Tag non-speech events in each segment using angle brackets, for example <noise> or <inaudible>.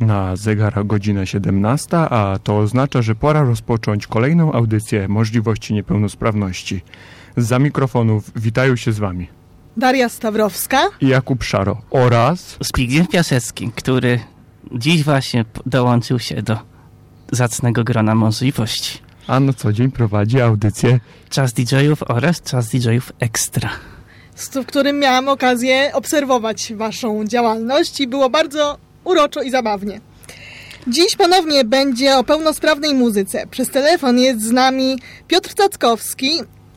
Na zegar godzina 17, a to oznacza, że pora rozpocząć kolejną audycję możliwości niepełnosprawności. Za mikrofonów witają się z Wami Daria Stawrowska i Jakub Szaro oraz Zbigniew Piasecki, który dziś właśnie dołączył się do zacnego grona możliwości. A na co dzień prowadzi audycję Czas DJ-ów oraz Czas DJ-ów Ekstra. w którym miałam okazję obserwować Waszą działalność i było bardzo uroczo i zabawnie. Dziś ponownie będzie o pełnosprawnej muzyce. Przez telefon jest z nami Piotr Cackowski,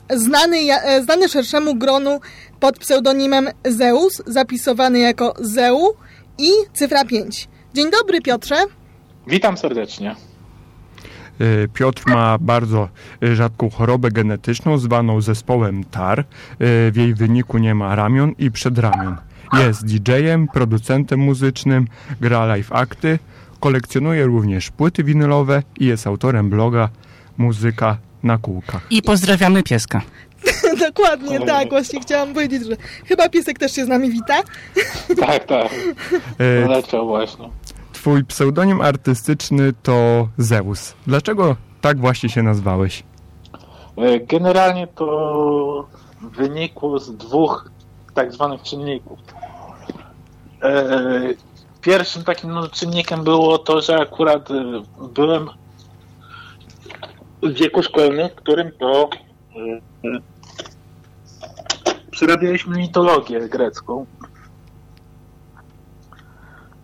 znany, e, znany szerszemu gronu pod pseudonimem Zeus, zapisowany jako Zeu i cyfra 5. Dzień dobry Piotrze. Witam serdecznie. Y, Piotr ma bardzo y, rzadką chorobę genetyczną zwaną zespołem TAR. W jej wyniku nie ma ramion i przedramion. Jest DJ-em, producentem muzycznym, gra live akty, kolekcjonuje również płyty winylowe i jest autorem bloga Muzyka na kółkach. I pozdrawiamy pieska. <laughs> Dokładnie, tak. Właśnie chciałam powiedzieć, że chyba piesek też się z nami wita. <laughs> Tak, tak. Y, Leciał właśnie. Twój pseudonim artystyczny to Zeus. Dlaczego tak właśnie się nazwałeś? E, Generalnie to wynikło z dwóch tak zwanych czynników. E, Pierwszym takim no, czynnikiem było to, że akurat e, byłem w wieku szkolnym, w którym to e, przerabialiśmy mitologię grecką.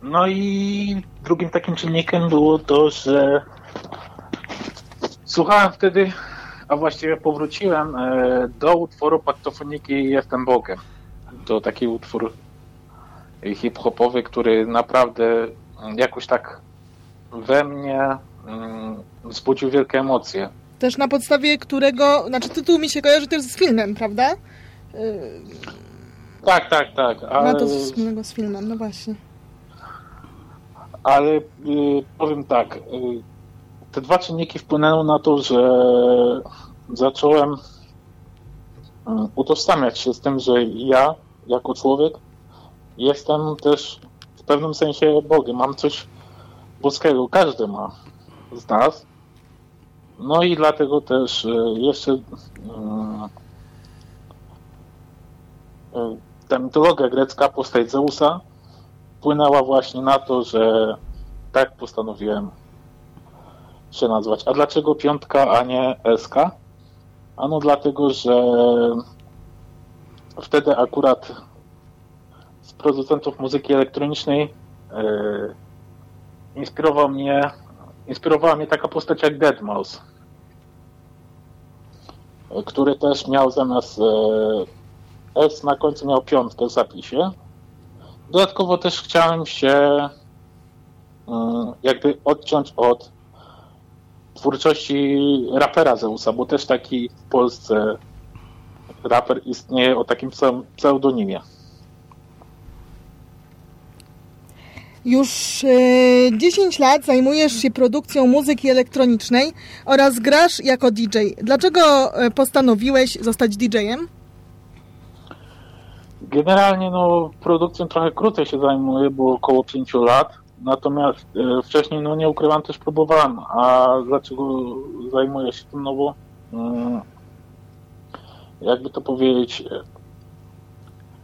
No i drugim takim czynnikiem było to, że słuchałem wtedy, a właściwie powróciłem do utworu Paktofoniki Jestem Bogiem. To taki utwór hip-hopowy, który naprawdę jakoś tak we mnie mm, wzbudził wielkie emocje. Też na podstawie którego, znaczy tytuł mi się kojarzy też z filmem, prawda? Yy, Tak, tak, tak. Ma Ale, to coś wspólnego z filmem, no właśnie. ale y, powiem tak. Y, te dwa czynniki wpłynęły na to, że zacząłem y, utożsamiać się z tym, że ja jako człowiek jestem też w pewnym sensie Bogiem. Mam coś boskiego. Każdy ma z nas. No i dlatego też y, jeszcze y, y, ta mitologia grecka, postać Zeusa wpłynęła właśnie na to, że tak postanowiłem się nazwać. A dlaczego piątka, a nie SK? Ano dlatego, że wtedy akurat z producentów muzyki elektronicznej e, inspirował mnie, inspirowała mnie taka postać jak Deadmau5, e, który też miał zamiast e, S na końcu miał piątkę w zapisie. Dodatkowo też chciałem się mm, jakby odciąć od twórczości rapera Zeusa, bo też taki w Polsce raper istnieje o takim pseu- pseudonimie. Już yy, 10 lat zajmujesz się produkcją muzyki elektronicznej oraz grasz jako DJ. Dlaczego e, postanowiłeś zostać DJ-em? Generalnie no, produkcją trochę krócej się zajmuję, bo około 5 lat. Natomiast e, wcześniej, no nie ukrywam, też próbowałem. A dlaczego zajmuję się tym? No bo mm, jakby to powiedzieć, e,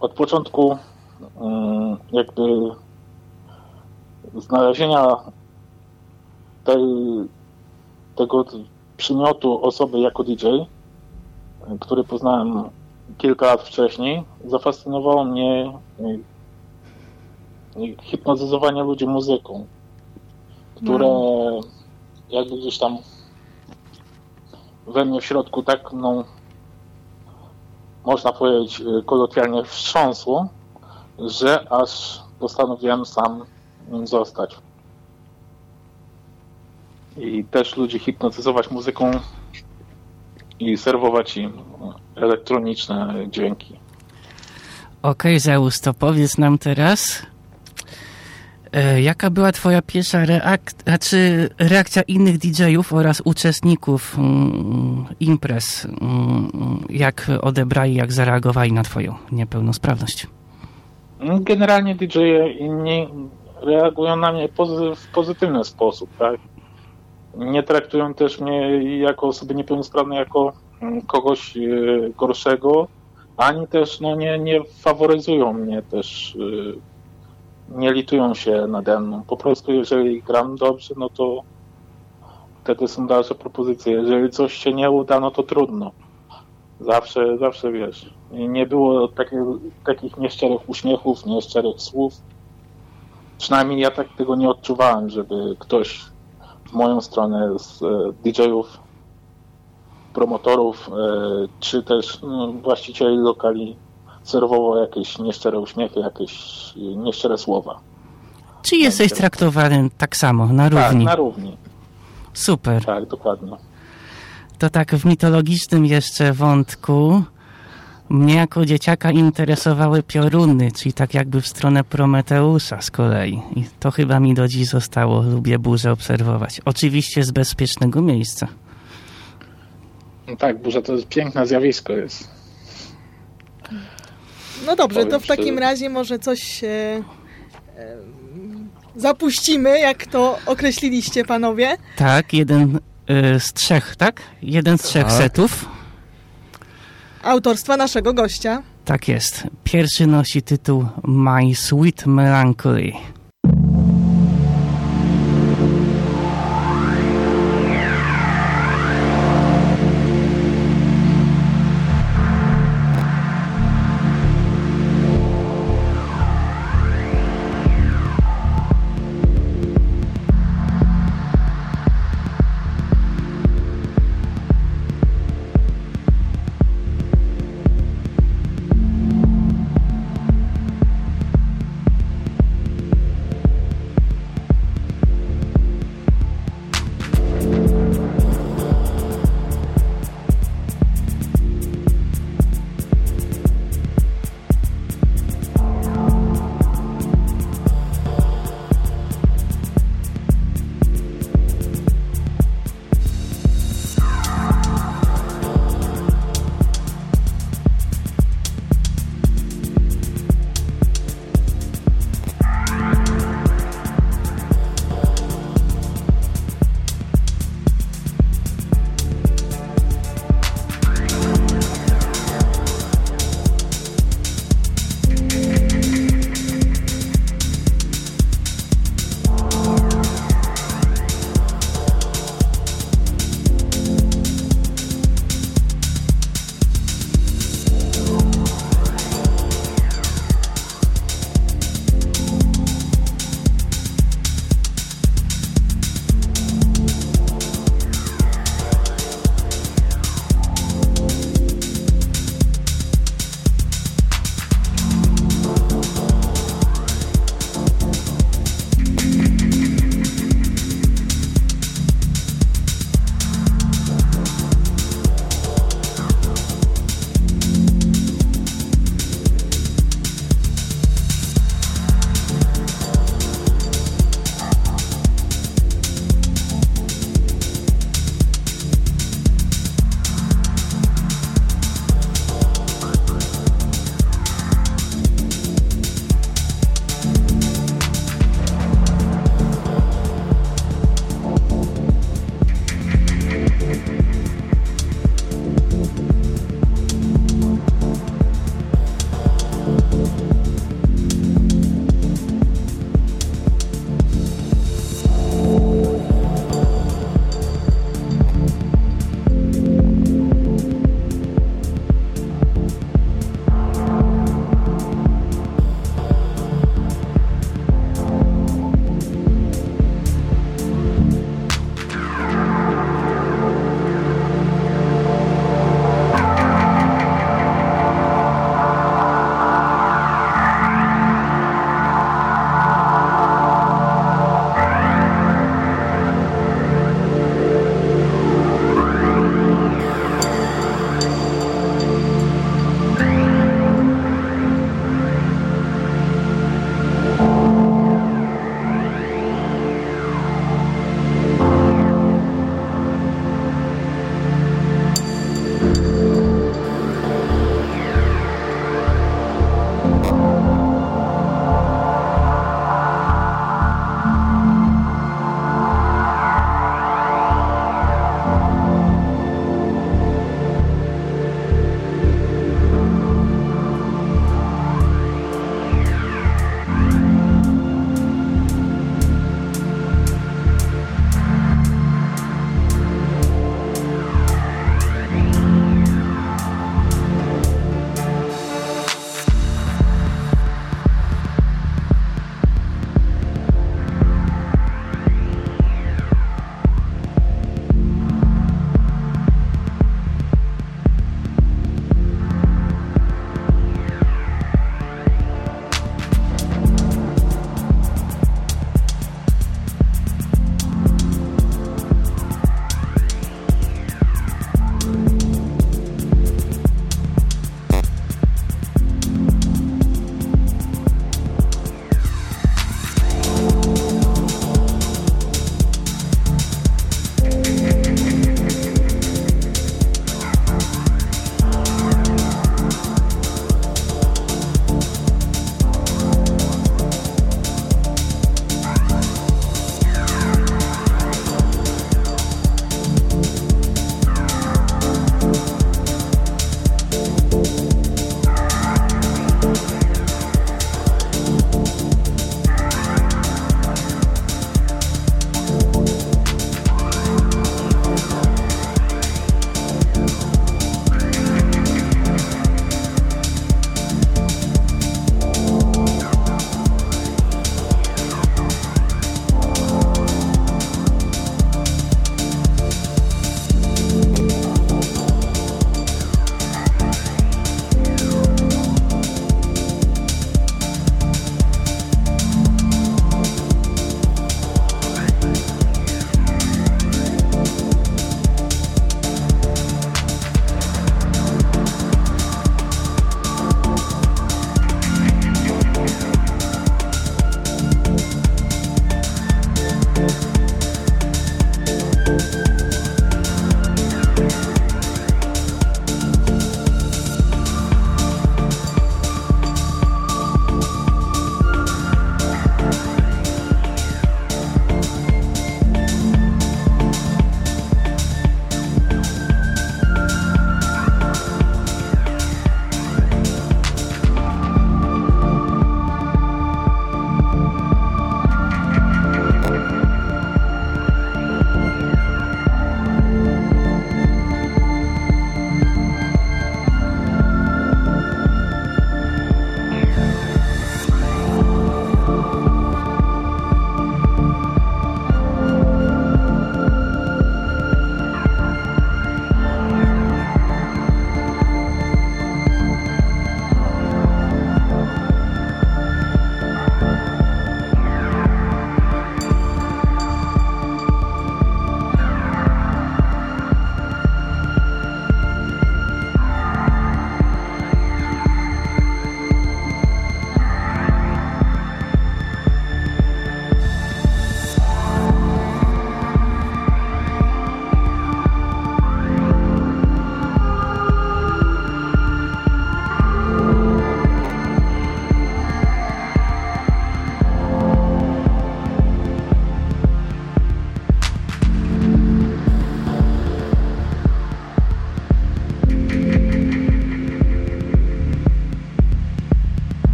od początku mm, jakby znalezienia tej, tego przymiotu osoby jako DJ, e, który poznałem kilka lat wcześniej, zafascynowało mnie e, hipnotyzowanie ludzi muzyką, które jakby gdzieś tam we mnie w środku tak, no, można powiedzieć e, kolokwialnie wstrząsło, że aż postanowiłem sam nim zostać. I też ludzi hipnotyzować muzyką i serwować im elektroniczne dźwięki. Okej, Zeus, to powiedz nam teraz, e, jaka była twoja pierwsza reak- znaczy reakcja innych DJ-ów oraz uczestników mm, imprez, mm, jak odebrali, jak zareagowali na twoją niepełnosprawność? Generalnie DJ-e inni reagują na mnie w pozytywny sposób, tak? Nie traktują też mnie jako osoby niepełnosprawnej jako mm, kogoś y, gorszego, ani też no, nie, nie faworyzują mnie też, y, nie litują się nade mną. Po prostu jeżeli gram dobrze, no to wtedy są dalsze propozycje. Jeżeli coś się nie uda, no to trudno. Zawsze, zawsze wiesz. Nie było takie, takich nieszczerych uśmiechów, nieszczerych słów. Przynajmniej ja tak tego nie odczuwałem, żeby ktoś w moją stronę z e, DJ-ów, promotorów, e, czy też no, właścicieli lokali serwował jakieś nieszczere uśmiechy, jakieś nieszczere słowa. Czy jesteś traktowany tak samo, na Tak, równi? na równi. Super. Tak, dokładnie. To tak w mitologicznym jeszcze wątku mnie jako dzieciaka interesowały pioruny, czyli tak jakby w stronę Prometeusa z kolei. I to chyba mi do dziś zostało. Lubię burzę obserwować. Oczywiście z bezpiecznego miejsca. No tak, burza to jest piękne zjawisko jest. No dobrze, to w takim szczerze. razie może coś e, e, zapuścimy, jak to określiliście panowie. Tak, jeden y, z trzech, tak? Jeden z trzech Tak. setów. Autorstwa naszego gościa. Tak jest. Pierwszy nosi tytuł My Sweet Melancholy.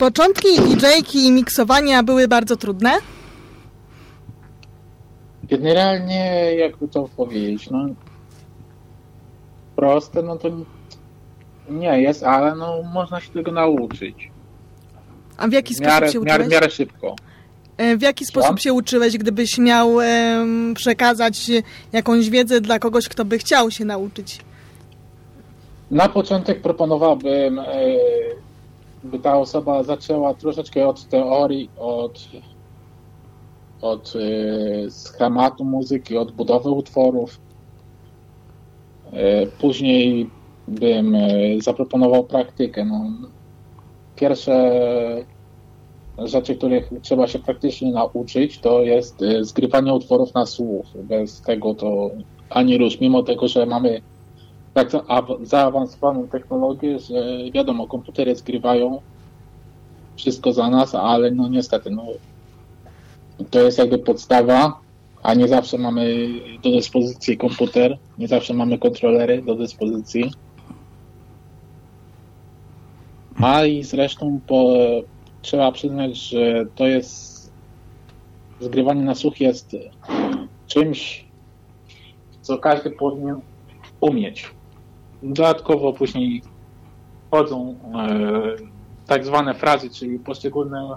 Początki DJ-ki i miksowania były bardzo trudne? Generalnie, jakby to powiedzieć, no proste, no to nie jest, ale no można się tego nauczyć. A w jaki sposób miarę, się uczyłeś? w miarę szybko. E, W jaki sposób się uczyłeś, gdybyś miał przekazać jakąś wiedzę dla kogoś, kto by chciał się nauczyć? Na początek proponowałbym, e, by ta osoba zaczęła troszeczkę od teorii, od, od e, schematu muzyki, od budowy utworów. E, Później bym e, zaproponował praktykę. No, pierwsze rzeczy, których trzeba się praktycznie nauczyć, to jest zgrywanie utworów na słuch. Bez tego to ani rusz, mimo tego, że mamy tak za- aw- zaawansowaną technologię, że wiadomo, komputery zgrywają wszystko za nas, ale no niestety, no, to jest jakby podstawa, a nie zawsze mamy do dyspozycji komputer, nie zawsze mamy kontrolery do dyspozycji. A i zresztą po, trzeba przyznać, że to jest zgrywanie na słuch jest czymś, co każdy powinien umieć. Dodatkowo później wchodzą e, tak zwane frazy, czyli poszczególne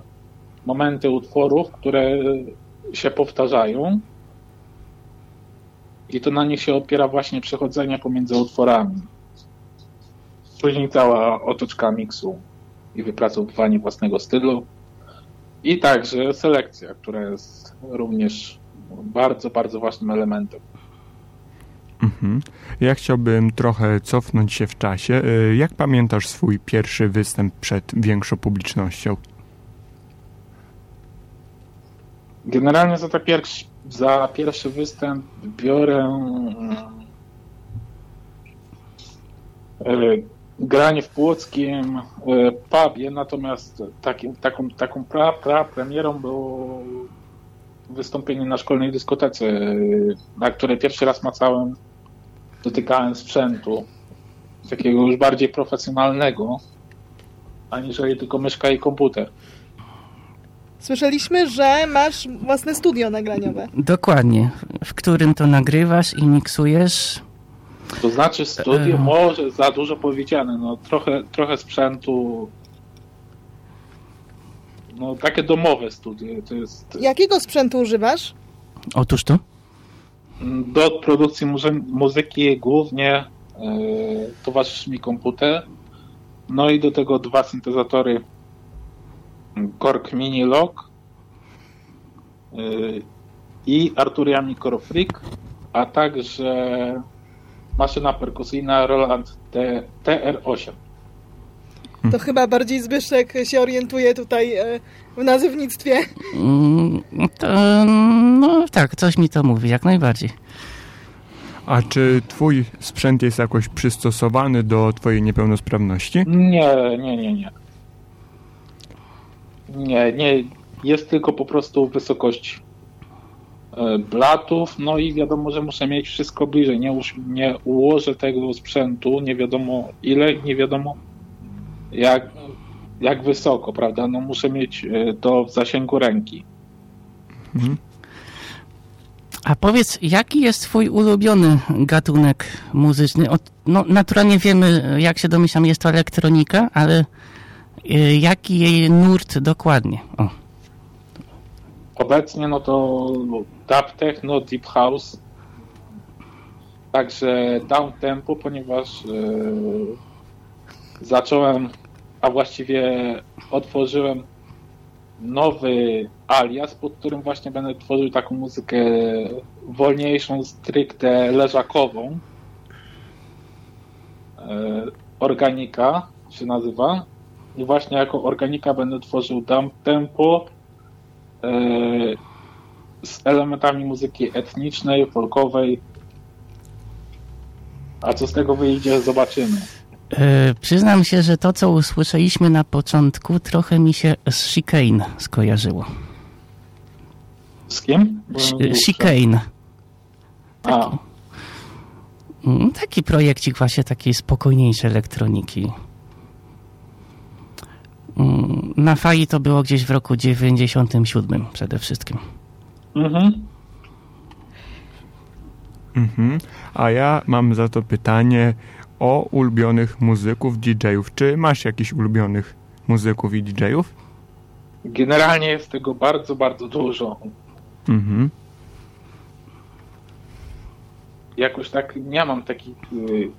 momenty utworów, które się powtarzają. I to na nich się opiera właśnie przechodzenie pomiędzy utworami. Później cała otoczka miksu i wypracowywanie własnego stylu. I także selekcja, która jest również bardzo, bardzo ważnym elementem. Mhm. Ja chciałbym trochę cofnąć się w czasie. Y, Jak pamiętasz swój pierwszy występ przed większą publicznością? Generalnie za, pierwszy, za pierwszy występ biorę e, granie w płockim e, pubie, natomiast taką, taką pra, pra premierą było wystąpienie na szkolnej dyskotece, na której pierwszy raz macałem, dotykałem sprzętu takiego już bardziej profesjonalnego, aniżeli tylko myszka i komputer. Słyszeliśmy, że masz własne studio nagraniowe. Dokładnie. W którym to nagrywasz i miksujesz. To znaczy studio Eee. może za dużo powiedziane, no trochę, trochę sprzętu, no takie domowe studio, to jest Jakiego sprzętu używasz? Otóż to. Do produkcji muzy- muzyki głównie e, towarzyszy mi komputer, no i do tego dwa syntezatory Korg Mini Log e, i Arturia Micro Freak, a także maszyna perkusyjna Roland T- TR8. To chyba bardziej Zbyszek się orientuje tutaj e, w nazywnictwie. Mm, To, no tak, coś mi to mówi, jak najbardziej. A czy twój sprzęt jest jakoś przystosowany do twojej niepełnosprawności? Nie, nie, nie, nie. Nie, nie. Jest tylko po prostu wysokość e, blatów, no i wiadomo, że muszę mieć wszystko bliżej. Nie, nie ułożę tego sprzętu, nie wiadomo ile, nie wiadomo jak, jak wysoko, prawda? No muszę mieć e, to w zasięgu ręki. A powiedz, jaki jest twój ulubiony gatunek muzyczny? Od, no, naturalnie wiemy, jak się domyślam, jest to elektronika, ale y, jaki jej nurt dokładnie? O. Obecnie no to dub techno, deep house, także down tempo, ponieważ e, zacząłem, a właściwie otworzyłem nowy alias, pod którym właśnie będę tworzył taką muzykę wolniejszą, stricte leżakową. E, Organika się nazywa. I właśnie jako organika będę tworzył down tempo, e, z elementami muzyki etnicznej, folkowej. A co z tego wyjdzie, zobaczymy. E, przyznam się, że to, co usłyszeliśmy na początku, trochę mi się z Chicane skojarzyło. Z kim? Chicane. A, Mm, Taki projekcik właśnie takiej spokojniejszej elektroniki. Mm, Na fali to było gdzieś w roku 97 przede wszystkim. Mhm. Mhm. A ja mam za to pytanie o ulubionych muzyków, DJ-ów. Czy masz jakichś ulubionych muzyków i DJ-ów? Generalnie jest tego bardzo, bardzo dużo. Mhm. Jakoś tak nie mam takich y,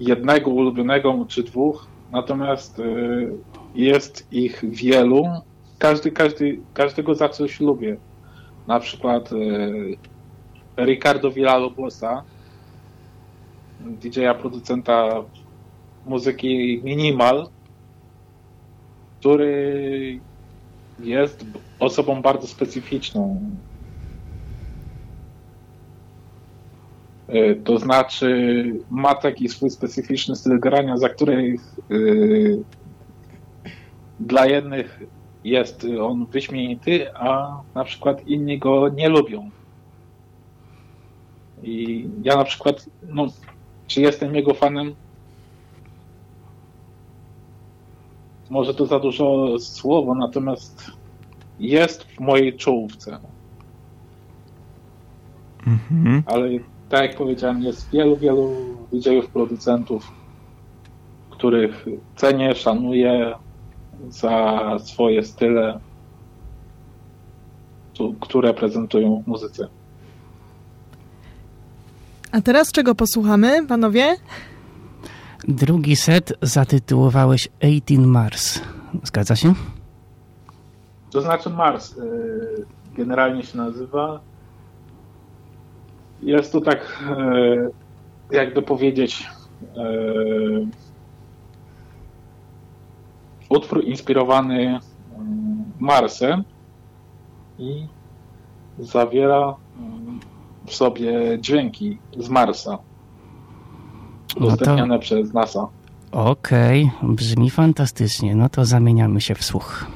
jednego ulubionego czy dwóch, natomiast y, jest ich wielu. Każdy, każdy, każdego za coś lubię. Na przykład y, Ricardo Villalobos,a DJ-a, producenta muzyki minimal, który jest osobą bardzo specyficzną. Y, To znaczy, ma taki swój specyficzny styl grania, za który y, dla jednych jest on wyśmienity, a na przykład inni go nie lubią. I ja na przykład, no, czy jestem jego fanem? Może to za dużo słowo, natomiast jest w mojej czołówce. Mhm. ale tak jak powiedziałem, jest wielu, wielu DJ-ów, producentów, których cenię, szanuję za swoje style, które prezentują w muzyce. A teraz czego posłuchamy, panowie? Drugi set zatytułowałeś 18 Mars. Zgadza się? To znaczy Mars y, generalnie się nazywa. Jest to tak, y, jakby powiedzieć, y, utwór inspirowany Marsem i zawiera w sobie dźwięki z Marsa, No to- udostępniane przez NASA. Okej, brzmi fantastycznie. No to zamieniamy się w słuch.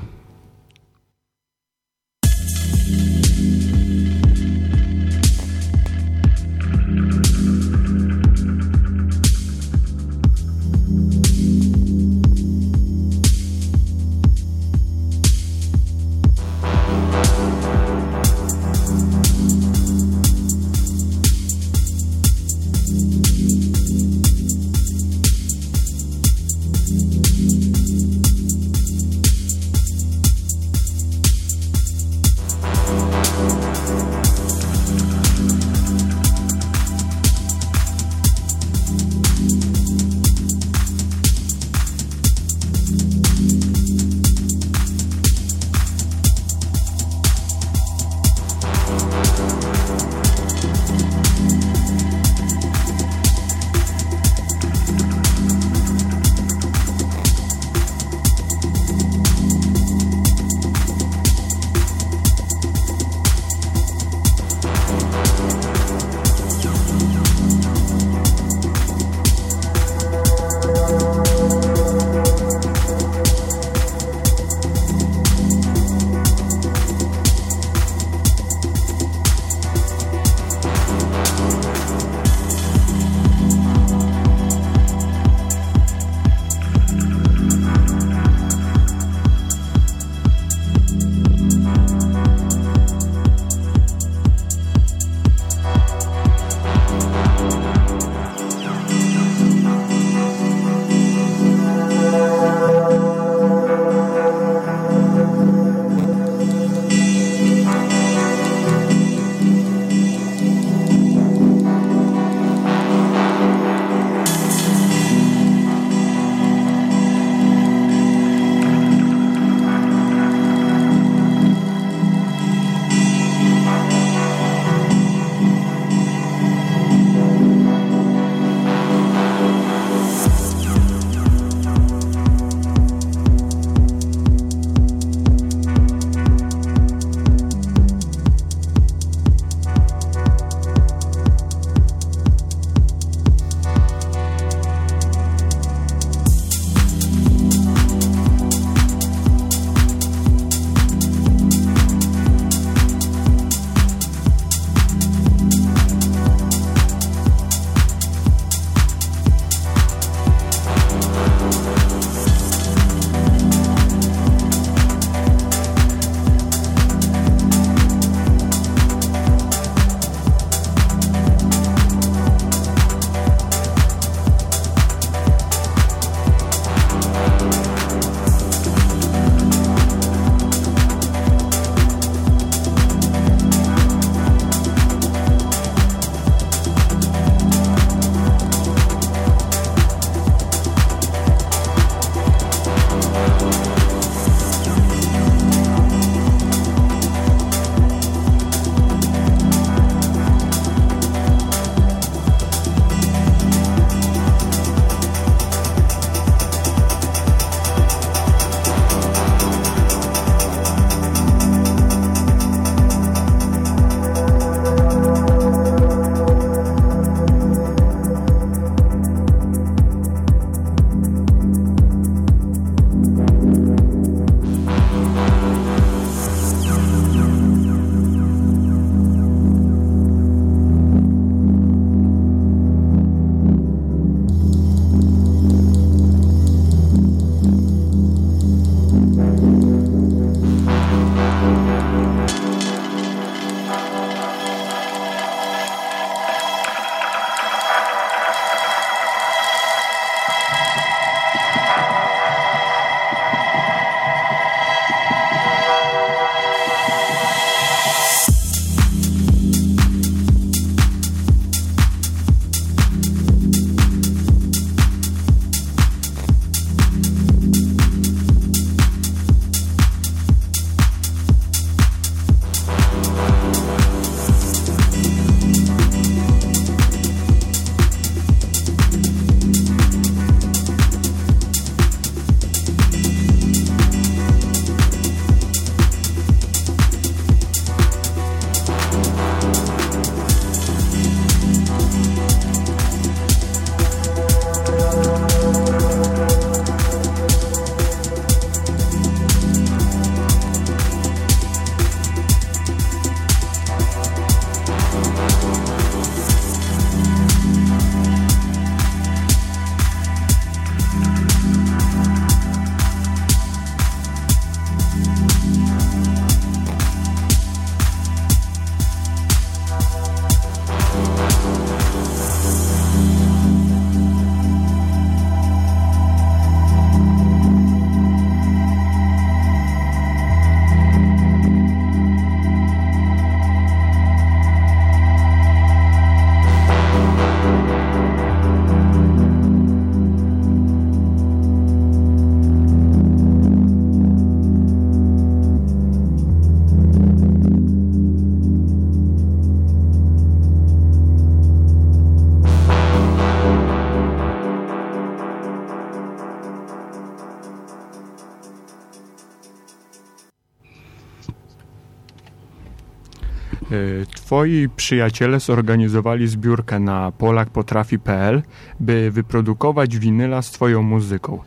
Twoi przyjaciele zorganizowali zbiórkę na polakpotrafi.pl, by wyprodukować winyla z twoją muzyką.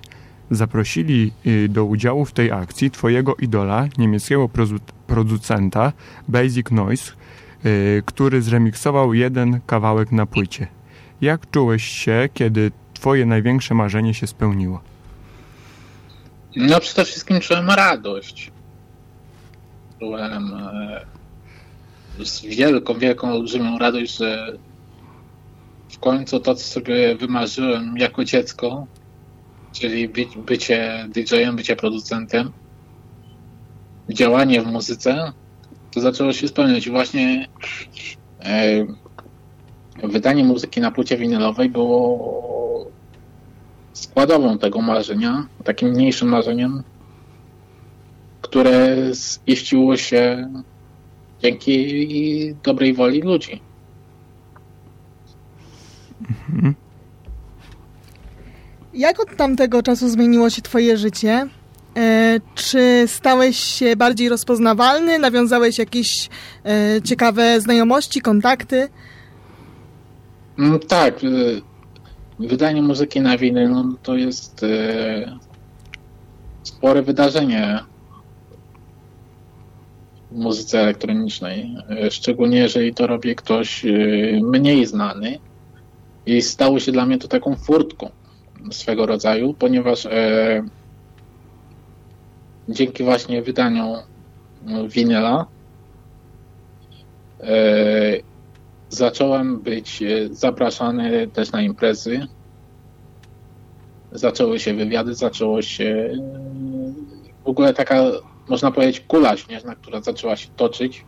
Zaprosili y, do udziału w tej akcji twojego idola, niemieckiego producenta Basic Noise, y, który zremiksował jeden kawałek na płycie. Jak czułeś się, kiedy twoje największe marzenie się spełniło? No przede wszystkim czułem radość. Czułem e, wielką, wielką, olbrzymią radość, że w końcu to, co sobie wymarzyłem jako dziecko, czyli by, bycie DJ-em, bycie producentem, działanie w muzyce, to zaczęło się spełniać. Właśnie e, wydanie muzyki na płycie winylowej było składową tego marzenia, takim mniejszym marzeniem, które ziściło się dzięki dobrej woli ludzi. Mhm. Jak od tamtego czasu zmieniło się Twoje życie? E, czy stałeś się bardziej rozpoznawalny? Nawiązałeś jakieś e, ciekawe znajomości, kontakty? Mm, tak. E, wydanie muzyki na winy no, to jest spore wydarzenie muzyce elektronicznej. Szczególnie jeżeli to robi ktoś mniej znany. I stało się dla mnie to taką furtką swego rodzaju, ponieważ e, dzięki właśnie wydaniu winyla e, zacząłem być zapraszany też na imprezy. Zaczęły się wywiady, zaczęło się w ogóle taka, można powiedzieć, kula śnieżna, która zaczęła się toczyć.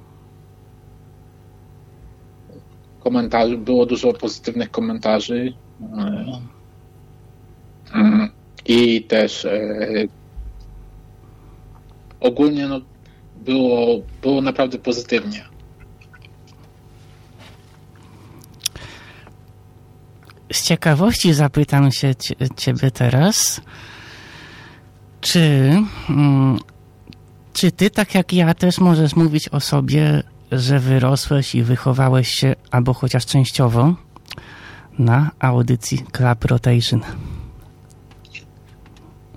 Komentarzy, było dużo pozytywnych komentarzy. E, i też e, ogólnie no, było, było naprawdę pozytywnie. Z ciekawości zapytam się ciebie teraz, czy, mm, czy ty, tak jak ja, też możesz mówić o sobie, że wyrosłeś i wychowałeś się, albo chociaż częściowo, na audycji Club Rotation?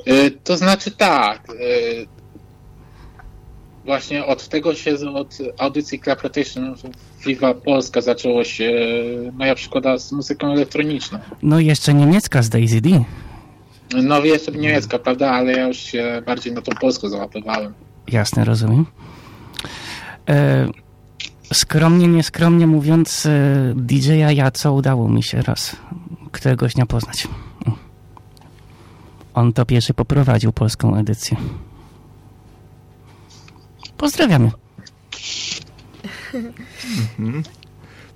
Y, to znaczy tak. Y, właśnie od tego się, od audycji Club Rotation Viva Polska zaczęło się moja przygoda z muzyką elektroniczną. No i jeszcze niemiecka z Daisy D. No jeszcze niemiecka, prawda, ale ja już się bardziej na tą polską załapywałem. Jasne, rozumiem. E, skromnie, nieskromnie mówiąc, e, DJ-a ja co udało mi się raz któregoś dnia poznać. On to pierwszy poprowadził polską edycję. Pozdrawiamy. Mhm.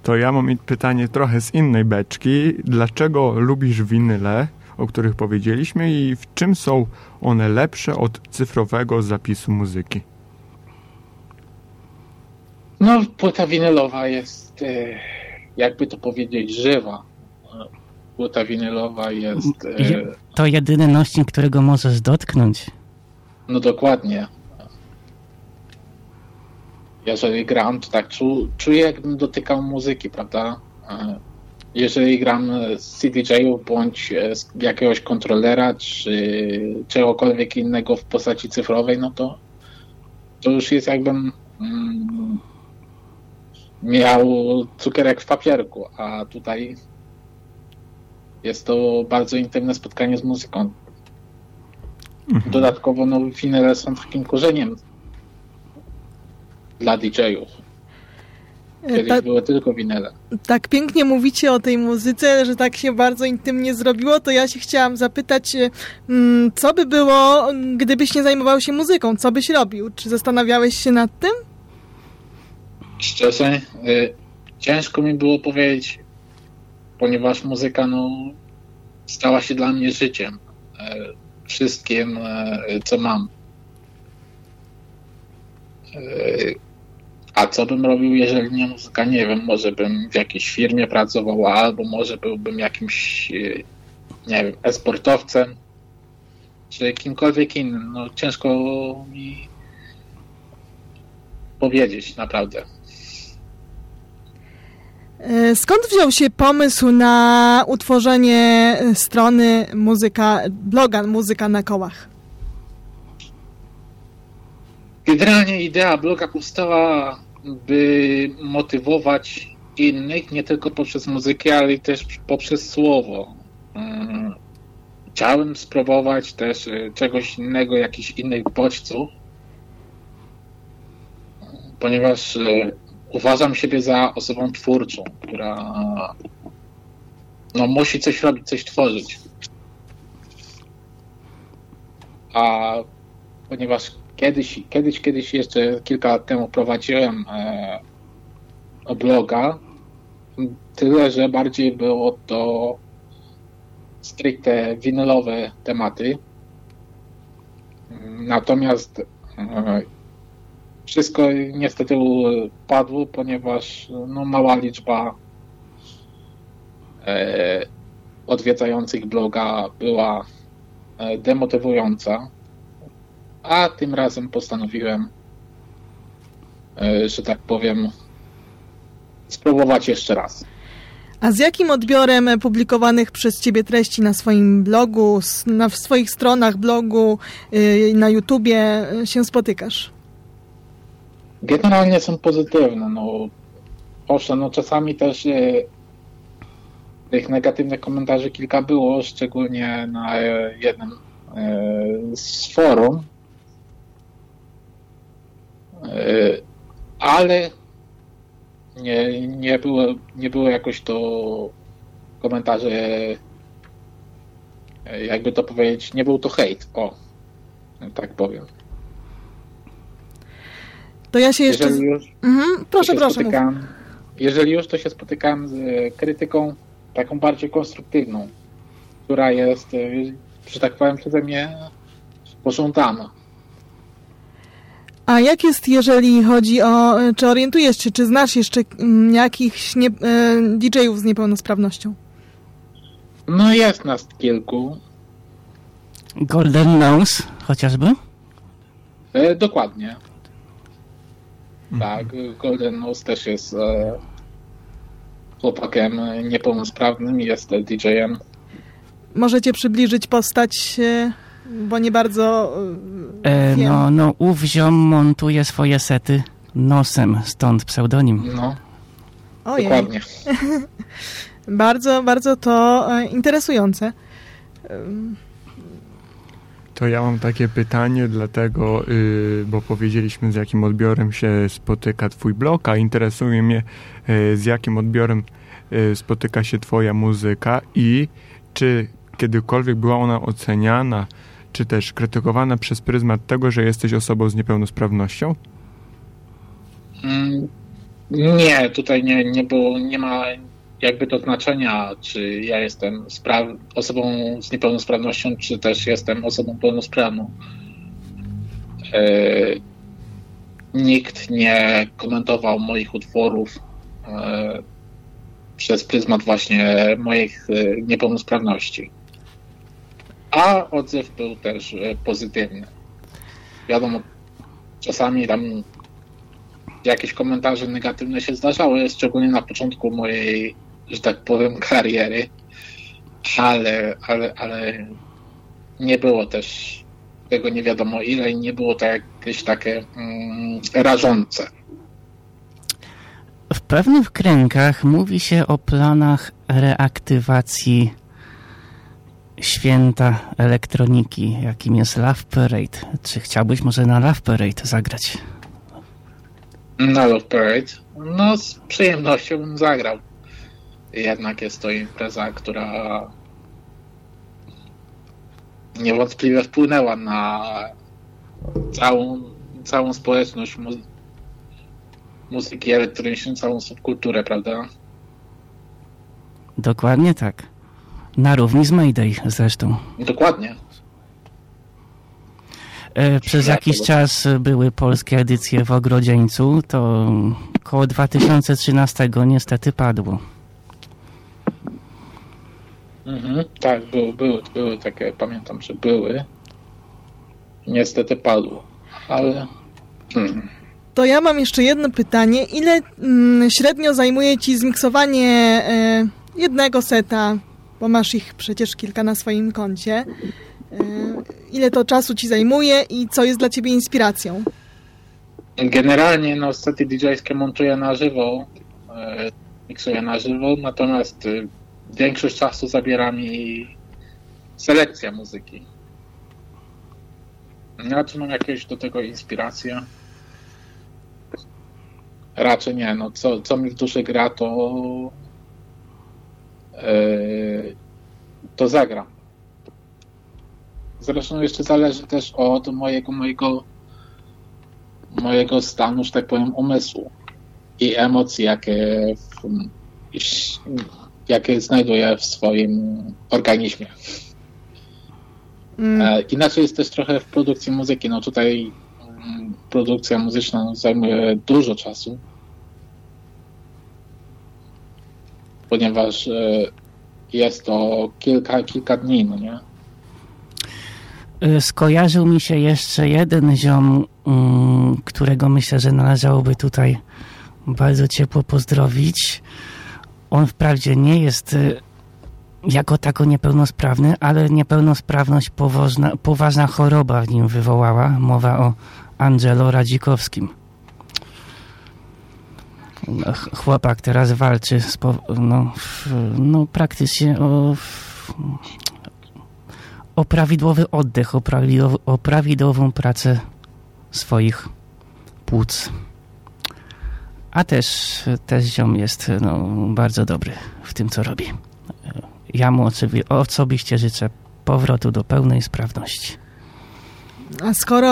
To ja mam pytanie trochę z innej beczki. Dlaczego lubisz winyle, o których powiedzieliśmy i w czym są one lepsze od cyfrowego zapisu muzyki? No, płyta winylowa jest, e, jakby to powiedzieć, żywa płyta winylowa jest... E, to jedyny nośnik, którego możesz dotknąć. No dokładnie. Jeżeli gram, to tak czu, czuję, jakbym dotykał muzyki, prawda? E, jeżeli gram z CDJ-ów bądź z jakiegoś kontrolera, czy czegokolwiek innego w postaci cyfrowej, no to to już jest jakbym mm, miał cukierek w papierku, a tutaj jest to bardzo intymne spotkanie z muzyką. Mhm. Dodatkowo no, winyle są takim korzeniem dla DJ-ów. Kiedyś Ta, były tylko winyle. Tak pięknie mówicie o tej muzyce, że tak się bardzo intymnie zrobiło, to ja się chciałam zapytać, e, mm, co by było, gdybyś nie zajmował się muzyką? Co byś robił? Czy zastanawiałeś się nad tym? Szczerze, y, ciężko mi było powiedzieć, ponieważ muzyka no, stała się dla mnie życiem, e, wszystkim, co mam. E, a co bym robił, jeżeli nie muzyka? Nie wiem, może bym w jakiejś firmie pracował, albo może byłbym jakimś, nie wiem, esportowcem, czy kimkolwiek innym. No, ciężko mi powiedzieć, naprawdę. E, skąd wziął się pomysł na utworzenie strony muzyka, bloga Muzyka na kołach? Generalnie idea bloga powstała, by motywować innych, nie tylko poprzez muzykę, ale też poprzez słowo. Mm, chciałem spróbować też y, czegoś innego, jakichś innych bodźców, ponieważ y, uważam siebie za osobą twórczą, która no, musi coś robić, coś tworzyć. A ponieważ kiedyś, kiedyś, kiedyś jeszcze kilka lat temu prowadziłem e, bloga, tyle, że bardziej było to stricte winylowe tematy. Natomiast e, wszystko niestety padło, ponieważ no, mała liczba e, odwiedzających bloga była e, demotywująca, a tym razem postanowiłem, e, że tak powiem, spróbować jeszcze raz. A z jakim odbiorem publikowanych przez Ciebie treści na swoim blogu, na swoich stronach blogu, y, na YouTubie się spotykasz? Generalnie są pozytywne. No, owszem, no czasami też e, tych negatywnych komentarzy kilka było, szczególnie na e, jednym z forum. E, ale nie, nie, było, nie było jakoś to komentarze, e, jakby to powiedzieć, nie był to hejt, o, tak powiem. To ja się jeszcze... Jeżeli już, mhm, proszę, proszę. Jeżeli już, to się spotykałem z krytyką taką bardziej konstruktywną, która jest, e, że tak powiem, przeze mnie pożądana. A jak jest, jeżeli chodzi o, czy orientujesz się, czy znasz jeszcze mm, jakichś nie, e, DJ-ów z niepełnosprawnością? No jest nas kilku. Golden Nose chociażby? E, dokładnie. Tak, Golden Nose też jest e, chłopakiem niepełnosprawnym, jest DJ-em. Możecie przybliżyć postać, e, bo nie bardzo e. No, no, ów ziom montuje swoje sety nosem, stąd pseudonim. No, Ojej. dokładnie. <laughs> bardzo, bardzo to e, interesujące. To ja mam takie pytanie, dlatego, yy, bo powiedzieliśmy z jakim odbiorem się spotyka Twój blog, a interesuje mnie yy, z jakim odbiorem yy, spotyka się Twoja muzyka i czy kiedykolwiek była ona oceniana, czy też krytykowana przez pryzmat tego, że jesteś osobą z niepełnosprawnością? Mm, nie, tutaj nie, nie było, nie ma jakby to znaczenia, czy ja jestem osobą z niepełnosprawnością, czy też jestem osobą pełnosprawną. E, nikt nie komentował moich utworów e, przez pryzmat właśnie moich e, niepełnosprawności. A odzew był też pozytywny. Wiadomo, czasami tam jakieś komentarze negatywne się zdarzały, szczególnie na początku mojej że tak powiem, kariery, ale, ale, ale nie było też tego nie wiadomo ile i nie było to jakieś takie mm, rażące. W pewnych kręgach mówi się o planach reaktywacji święta elektroniki, jakim jest Love Parade. Czy chciałbyś może na Love Parade zagrać? Na Love Parade? No, z przyjemnością bym zagrał jednak jest to impreza, która niewątpliwie wpłynęła na całą, całą społeczność mu muzyki elektronicznej, całą subkulturę, prawda? Dokładnie tak. Na równi z Mayday zresztą. Dokładnie. E, przez jakiś czas były polskie edycje w Ogrodzieńcu, to koło 2013 niestety padło. Mhm, tak, były, były, były takie, pamiętam, że były. Niestety padło, ale... Hmm. To ja mam jeszcze jedno pytanie. Ile mm, średnio zajmuje Ci zmiksowanie e, jednego seta, bo masz ich przecież kilka na swoim koncie. E, ile to czasu Ci zajmuje i co jest dla Ciebie inspiracją? Generalnie no, sety DJ-skie montuję na żywo, e, miksuję na żywo, natomiast e, większość czasu zabiera mi selekcja muzyki. Ja czy mam jakieś do tego inspiracje? Raczej nie, no co, co mi w duszy gra, to to zagram. Zresztą jeszcze zależy też od mojego, mojego mojego stanu, że tak powiem, umysłu i emocji, jakie, w, jakie znajduję w swoim organizmie. Mm. E, inaczej jest też trochę w produkcji muzyki. No tutaj mm, produkcja muzyczna zajmuje dużo czasu, ponieważ e, jest to kilka, kilka dni, no nie? E, skojarzył mi się jeszcze jeden ziom, mm, którego myślę, że należałoby tutaj bardzo ciepło pozdrowić. On wprawdzie nie jest jako tako niepełnosprawny, ale niepełnosprawność poważna, poważna choroba w nim wywołała. Mowa o Angelo Radzikowskim. Chłopak teraz walczy z, no, no, praktycznie o, o prawidłowy oddech, o, prawidłow, o prawidłową pracę swoich płuc. A też, też ziom jest no, bardzo dobry w tym, co robi ja mu osobiście życzę powrotu do pełnej sprawności. A skoro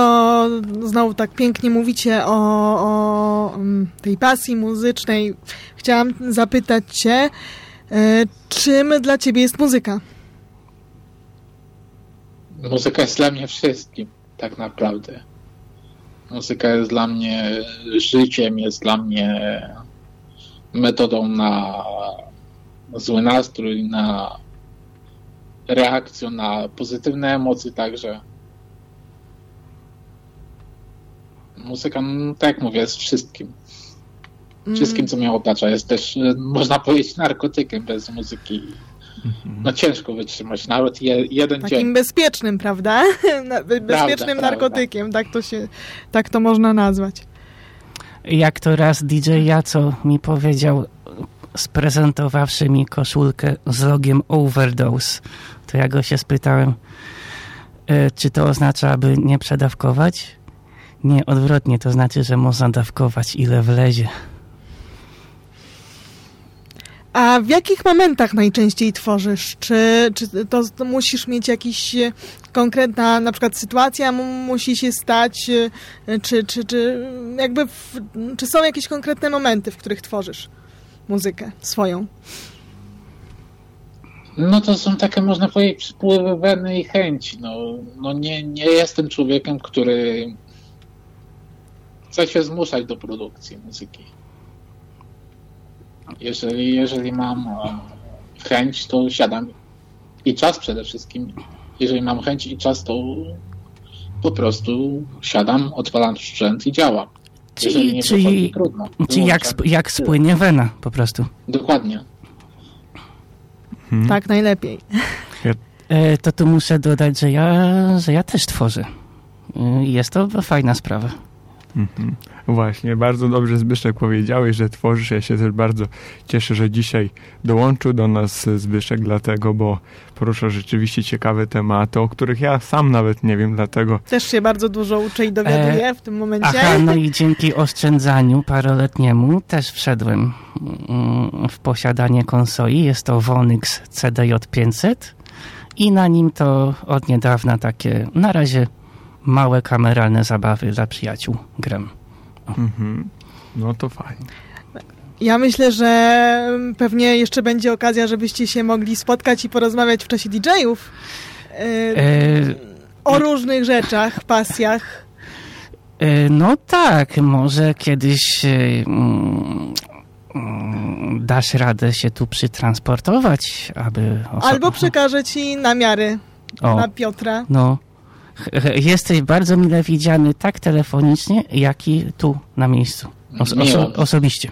znowu tak pięknie mówicie o, o mm, tej pasji muzycznej, chciałam zapytać Cię, e, czym dla Ciebie jest muzyka? Muzyka jest dla mnie wszystkim, tak naprawdę. Muzyka jest dla mnie życiem, jest dla mnie metodą na zły nastrój, na reakcję, na pozytywne emocje także. Muzyka, no, tak jak mówię, jest wszystkim. Mm. Wszystkim, co mnie otacza. Jest też, można powiedzieć, narkotykiem bez muzyki. Mhm. No ciężko wytrzymać, nawet je, jeden Takim dzień. bezpiecznym, prawda? <laughs> Bezpiecznym prawda, narkotykiem, prawda. tak to się, tak to można nazwać. Jak to raz DJ Jaco mi powiedział, sprezentowawszy mi koszulkę z logiem Overdose, to ja go się spytałem, e, czy to oznacza, aby nie przedawkować? Nie, odwrotnie, to znaczy, że można dawkować ile wlezie. A w jakich momentach najczęściej tworzysz? Czy, czy to, to, musisz mieć jakiś konkretna na przykład sytuacja musi się stać, e, czy, czy, czy jakby w, czy są jakieś konkretne momenty, w których tworzysz? muzykę swoją? No to są takie, można powiedzieć, przypływy weny i chęci. No, no nie, nie jestem człowiekiem, który chce się zmuszać do produkcji muzyki. Jeżeli, jeżeli mam e, chęć, to siadam i czas przede wszystkim. Jeżeli mam chęć i czas, to po prostu siadam, odpalam sprzęt i działam. Czyli, czyli, trudno. czyli jak, jak spłynie wena po prostu. Dokładnie. Hmm. Tak, najlepiej. E, to tu muszę dodać, że ja, że ja też tworzę. E, jest to fajna sprawa. Mhm. Właśnie, bardzo dobrze Zbyszek powiedziałeś, że tworzysz. Ja się też bardzo cieszę, że dzisiaj dołączył do nas Zbyszek, dlatego, bo porusza rzeczywiście ciekawe tematy, o których ja sam nawet nie wiem, dlatego... Też się bardzo dużo uczę i dowiaduję e, w tym momencie. Aha, no i dzięki oszczędzaniu paroletniemu też wszedłem mm, w posiadanie konsoli. Jest to Vonix CDJ 500 i na nim to od niedawna takie, na razie małe kameralne zabawy dla przyjaciół grem. Mhm. No to fajnie. Ja myślę, że pewnie jeszcze będzie okazja, żebyście się mogli spotkać i porozmawiać w czasie DJ-ów e, e... o różnych rzeczach, pasjach. E, no tak, może kiedyś e, mm, mm, dasz radę się tu przytransportować, aby... Albo przekażę ci namiary o, na Piotra. No, <laughs> Jesteś bardzo mile widziany tak telefonicznie, jak i tu na miejscu. Os oso osobiście.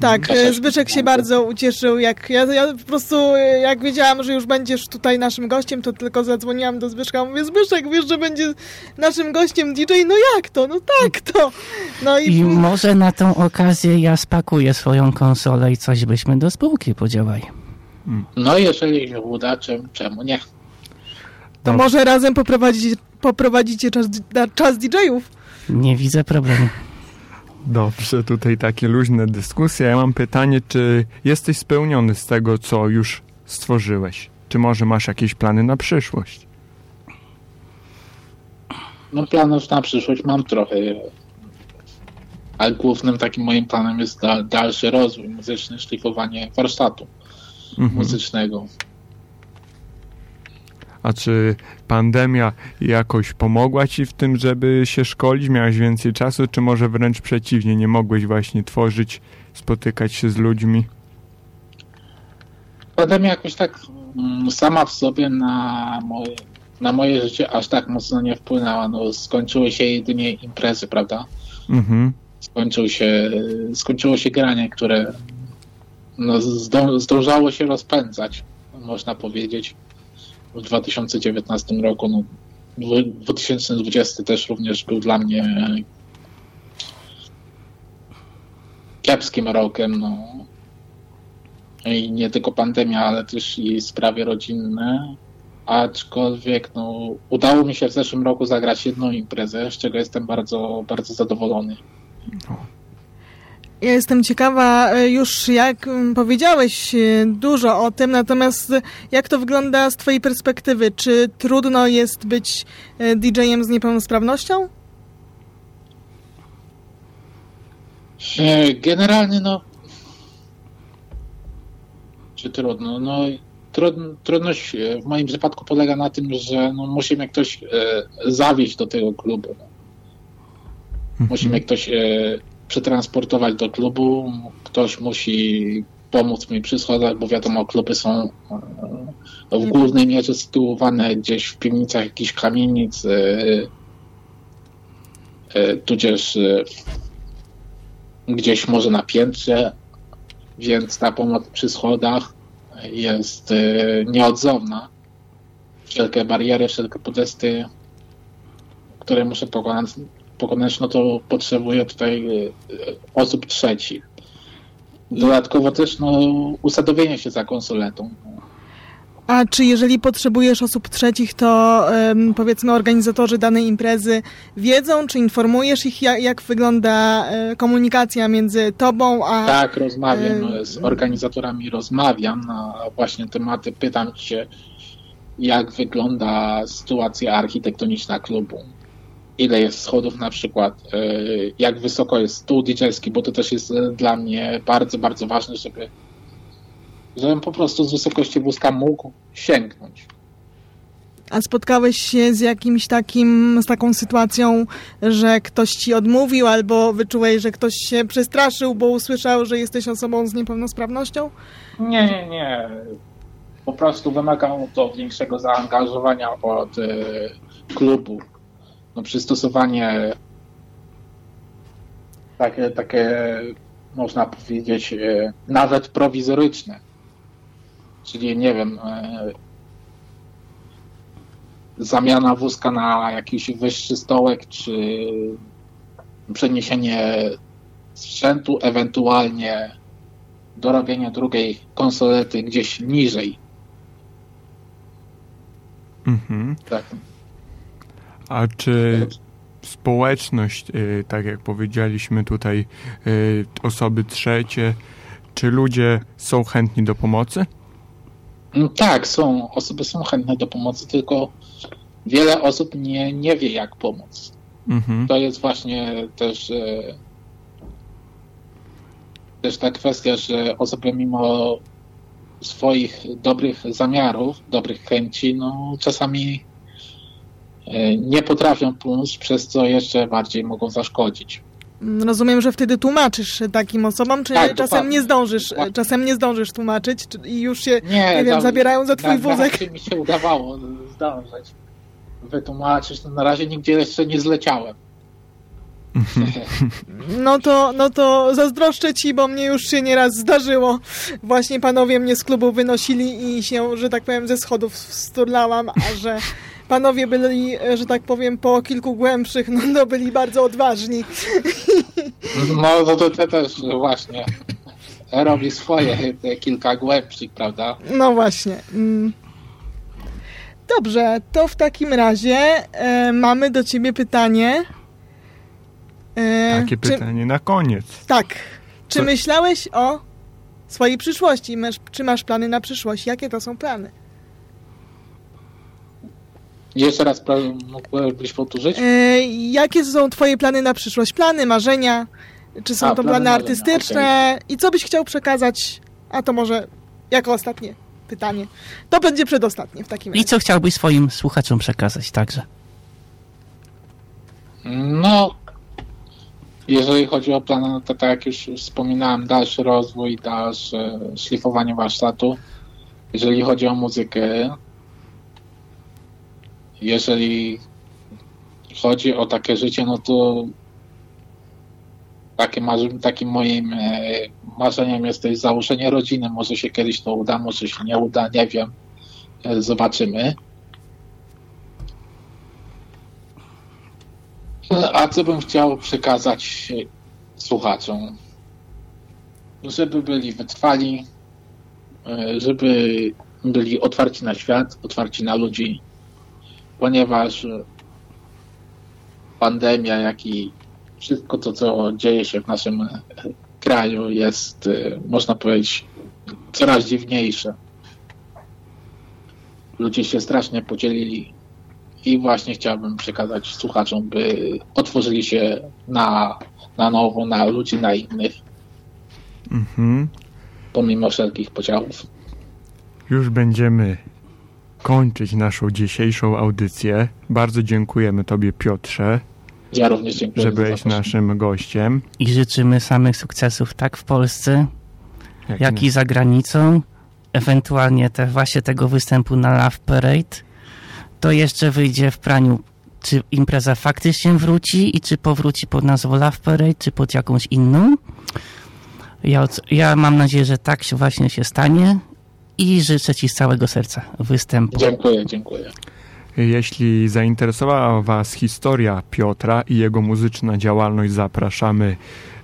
Tak, e, Zbyszek się bardzo ucieszył, jak ja, ja po prostu, e, jak wiedziałam, że już będziesz tutaj naszym gościem, to tylko zadzwoniłam do Zbyszka, mówię, Zbyszek, wiesz, że będzie naszym gościem DJ, no jak to, no tak to. No i... I może na tą okazję ja spakuję swoją konsolę i coś byśmy do spółki podziałali. No jeżeli się uda, czemu nie? To może razem poprowadzić, poprowadzicie czas, czas DJ-ów? Nie widzę problemu. Dobrze, tutaj takie luźne dyskusje. Ja mam pytanie, czy jesteś spełniony z tego, co już stworzyłeś? Czy może masz jakieś plany na przyszłość? No planów na przyszłość mam trochę, ale głównym takim moim planem jest dalszy rozwój muzyczny, szlifowanie warsztatu mhm. muzycznego. A czy pandemia jakoś pomogła ci w tym, żeby się szkolić? Miałeś więcej czasu, czy może wręcz przeciwnie, nie mogłeś właśnie tworzyć, spotykać się z ludźmi? Pandemia jakoś tak mm, sama w sobie na moje, na moje życie aż tak mocno nie wpłynęła. No, skończyły się jedynie imprezy, prawda? Mhm. Skończył się, skończyło się granie, które no, zdążało się rozpędzać, można powiedzieć w 2019 roku. No, 2020 też również był dla mnie kiepskim rokiem. No. I nie tylko pandemia, ale też i sprawy rodzinne. Aczkolwiek no, udało mi się w zeszłym roku zagrać jedną imprezę, z czego jestem bardzo, bardzo zadowolony. Ja jestem ciekawa e, już, jak powiedziałeś e, dużo o tym, natomiast jak to wygląda z Twojej perspektywy? Czy trudno jest być e, DJ-em z niepełnosprawnością? Generalnie, no. Czy trudno? No, trudność w moim przypadku polega na tym, że no, musi mnie ktoś zawieść do tego klubu. No. Musi mnie ktoś przetransportować do klubu. Ktoś musi pomóc mi przy schodach, bo wiadomo, kluby są e, w głównej mierze sytuowane gdzieś w piwnicach jakichś kamienic, e, e, tudzież gdzieś może na piętrze, więc ta pomoc przy schodach jest nieodzowna. Wszelkie bariery, wszelkie podesty, które muszę pokonać, pokonać, no to potrzebuje tutaj e, osób trzecich. Dodatkowo też no, usadowienie się za konsoletą. A czy jeżeli potrzebujesz osób trzecich, to um, powiedzmy organizatorzy danej imprezy wiedzą, czy informujesz ich, jak, jak wygląda e, komunikacja między tobą a... Tak, rozmawiam e, z organizatorami, rozmawiam na właśnie tematy, pytam się, jak wygląda sytuacja architektoniczna klubu ile jest schodów na przykład, e, jak wysoko jest stół dj bo to też jest e, dla mnie bardzo, bardzo ważne, żeby żebym po prostu z wysokości wózka mógł sięgnąć. A spotkałeś się z jakimś takim, z taką sytuacją, że ktoś ci odmówił albo wyczułeś, że ktoś się przestraszył, bo usłyszał, że jesteś osobą z niepełnosprawnością? Nie, nie, nie. Po prostu wymagało to większego zaangażowania od y, klubu no, przystosowanie takie, takie można powiedzieć e, nawet prowizoryczne. Czyli nie wiem, e, zamiana wózka na jakiś wyższy stołek, czy przeniesienie sprzętu, ewentualnie dorobienie drugiej konsolety gdzieś niżej. Mhm. Tak. A czy społeczność, y, tak jak powiedzieliśmy tutaj, y, osoby trzecie, czy ludzie są chętni do pomocy? Mm, tak, są. Osoby są chętne do pomocy, tylko wiele osób nie, nie wie, jak pomóc. Mhm. To jest właśnie też, e, też ta kwestia, że osoby mimo swoich dobrych zamiarów, dobrych chęci, no czasami nie potrafią pomóc, przez co jeszcze bardziej mogą zaszkodzić. Rozumiem, że wtedy tłumaczysz takim osobom, czy tak, czasem nie zdążysz, czasem nie zdążysz tłumaczyć i już się, nie, nie wiem, zabierają za twój na, wózek. mi się udawało zdążyć. wytłumaczyć. No na razie nigdzie jeszcze nie zleciałem. <laughs> No to, no to zazdroszczę ci, bo mnie już się nieraz zdarzyło. Właśnie panowie mnie z klubu wynosili i się, że tak powiem, ze schodów sturlałam, a że <laughs> panowie byli, że tak powiem, po kilku głębszych, no to byli bardzo odważni. No to, to, to też właśnie robi swoje te kilka głębszych, prawda? No właśnie. Mm. Dobrze, to w takim razie e, mamy do ciebie pytanie. E, Takie czy, pytanie na koniec. Tak. Czy Co? myślałeś o swojej przyszłości? Masz, czy masz plany na przyszłość? Jakie to są plany? Jeszcze raz mógłbyś powtórzyć? E, jakie są twoje plany na przyszłość? Plany, marzenia? Czy są A, to plany, plany artystyczne? Okay. I co byś chciał przekazać? A to może jako ostatnie pytanie. To będzie przedostatnie w takim razie. I co chciałbyś swoim słuchaczom przekazać także? No, jeżeli chodzi o plany, no to tak jak już wspominałem, dalszy rozwój, dalsze szlifowanie warsztatu. Jeżeli chodzi o muzykę, jeżeli chodzi o takie życie, no to takie takim moim e, marzeniem jest też założenie rodziny. Może się kiedyś to uda, może się nie uda, nie wiem. E, zobaczymy. A co bym chciał przekazać słuchaczom? Żeby byli wytrwali, e, żeby byli otwarci na świat, otwarci na ludzi, ponieważ pandemia, jak i wszystko to, co dzieje się w naszym kraju jest, e, można powiedzieć, coraz dziwniejsze. Ludzie się strasznie podzielili i właśnie chciałbym przekazać słuchaczom, by otworzyli się na, na nowo, na ludzi, na innych. Mhm. Pomimo wszelkich podziałów. Już będziemy kończyć naszą dzisiejszą audycję. Bardzo dziękujemy Tobie, Piotrze. Ja również dziękuję. Że byłeś naszym gościem. I życzymy samych sukcesów tak w Polsce, jak, jak i za granicą. Ewentualnie te, właśnie tego występu na Love Parade to jeszcze wyjdzie w praniu, czy impreza faktycznie wróci i czy powróci pod nazwą Love Parade, czy pod jakąś inną. Ja, ja mam nadzieję, że tak się właśnie się stanie i życzę Ci z całego serca występu. Dziękuję, dziękuję. Jeśli zainteresowała Was historia Piotra i jego muzyczna działalność, zapraszamy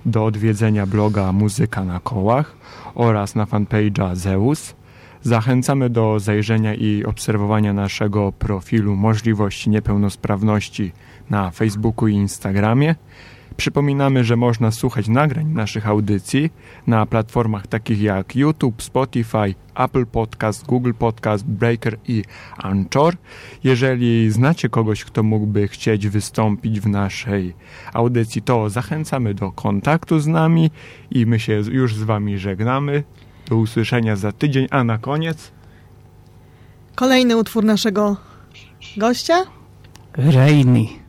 do odwiedzenia bloga Muzyka na kołach oraz na fanpage'a Zeus. Zachęcamy do zajrzenia i obserwowania naszego profilu Możliwości Niepełnosprawności na Facebooku i Instagramie. Przypominamy, że można słuchać nagrań naszych audycji na platformach takich jak YouTube, Spotify, Apple Podcast, Google Podcast, Breaker i Anchor. Jeżeli znacie kogoś, kto mógłby chcieć wystąpić w naszej audycji, to zachęcamy do kontaktu z nami i my się już z Wami żegnamy. Do usłyszenia za tydzień, a na koniec kolejny utwór naszego gościa. Rainy.